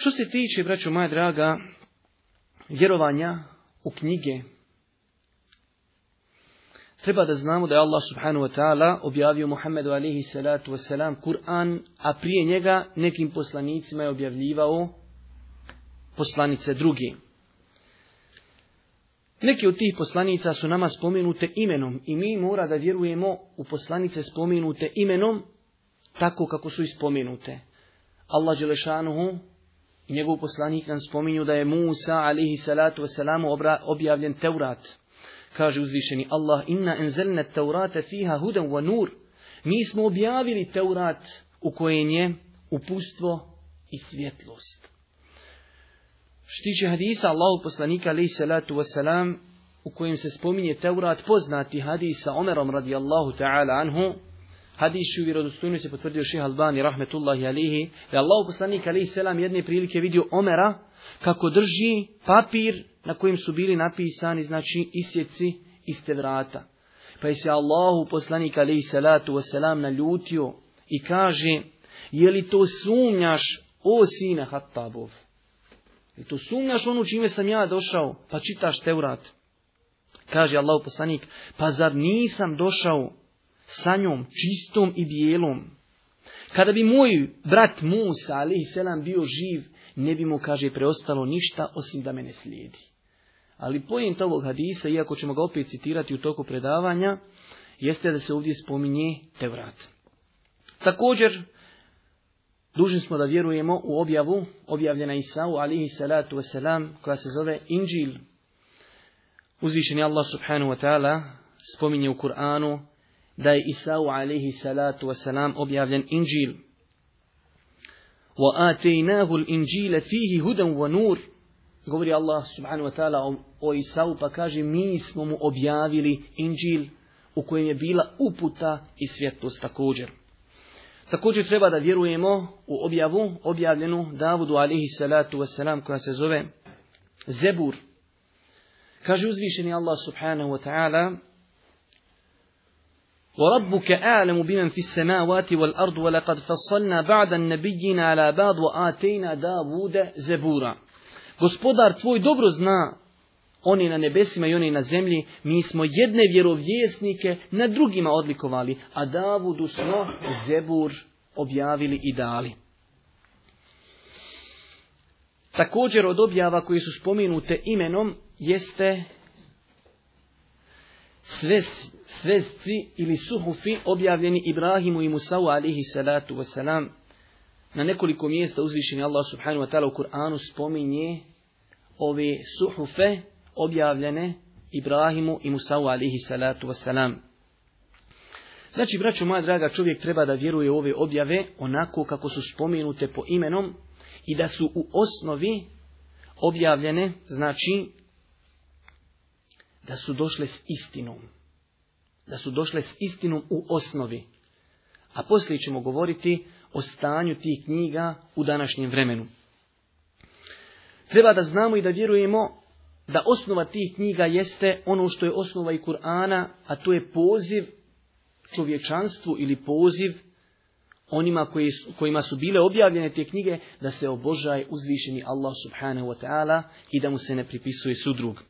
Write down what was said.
Što se tiče, braćo moja draga, vjerovanja u knjige, treba da znamo da je Allah subhanahu wa ta'ala objavio Muhammedu alihi salatu wasalam Kur'an, a prije njega nekim poslanicima je objavljivao poslanice drugi. Neki od tih poslanica su nama spomenute imenom i mi mora da vjerujemo u poslanice spomenute imenom tako kako su ispomenute. Allah Đelešanuhu i njegov poslanik nam spominju da je Musa alihi salatu wasalam objavljen Teurat. Kaže uzvišeni Allah, inna enzelne Teurate fiha hudan wa nur. Mi smo objavili Teurat u kojem je upustvo i svjetlost. Štiće hadisa Allahu poslanika alihi salatu wasalam u kojem se spominje Teurat poznati hadisa Omerom radijallahu ta'ala anhu hadisu vjerodostojno se potvrdio šeha Albani rahmetullahi alihi, da je Allah poslanik alihi selam jedne prilike vidio Omera kako drži papir na kojem su bili napisani, znači isjeci iz vrata. Pa je se Allahu poslanik alihi salatu wasalam naljutio i kaže, je li to sumnjaš o sine Hattabov? Je to sumnjaš ono čime sam ja došao, pa čitaš Teurat? Kaže Allahu poslanik, pa zar nisam došao sa njom čistom i bijelom. Kada bi moj brat Musa, alihi selam, bio živ, ne bi mu, kaže, preostalo ništa osim da mene slijedi. Ali pojent ovog hadisa, iako ćemo ga opet citirati u toku predavanja, jeste da se ovdje spominje Tevrat. Također, dužni smo da vjerujemo u objavu, objavljena Isau, alihi salatu wasalam, koja se zove Inđil. Uzvišeni Allah subhanahu wa ta'ala spominje u Kur'anu, da je Isau alaihi salatu wasalam objavljen inđil. وَآتَيْنَاهُ الْإِنْجِيلَ فِيهِ هُدًا وَنُورٍ Govori Allah subhanahu wa ta'ala o, o Isau pa kaže mi smo mu objavili inđil u kojem je bila uputa i svjetlost također. Također treba da vjerujemo u objavu objavljenu Davudu alaihi salatu wasalam koja se zove Zebur. Kaže uzvišeni Allah subhanahu wa ta'ala وربك أعلم بمن في السماوات والأرض ولقد فصلنا بعد النبيين على بعض وآتينا داود زبورا Gospodar tvoj dobro zna oni na nebesima i oni na zemlji, mi smo jedne vjerovjesnike na drugima odlikovali, a Davudu smo Zebur objavili i dali. Također od objava koji su spomenute imenom jeste sve svesci ili suhufi objavljeni Ibrahimu i Musau alihi salatu wasalam. Na nekoliko mjesta uzvišeni Allah subhanahu wa ta'ala u Kur'anu spominje ove suhufe objavljene Ibrahimu i Musau alihi salatu wasalam. Znači, braćo moja draga, čovjek treba da vjeruje u ove objave onako kako su spomenute po imenom i da su u osnovi objavljene, znači da su došle s istinom da su došle s istinom u osnovi. A poslije ćemo govoriti o stanju tih knjiga u današnjem vremenu. Treba da znamo i da vjerujemo da osnova tih knjiga jeste ono što je osnova i Kur'ana, a to je poziv čovječanstvu ili poziv onima koji, kojima su bile objavljene te knjige, da se obožaje uzvišeni Allah subhanahu wa ta'ala i da mu se ne pripisuje sudrug.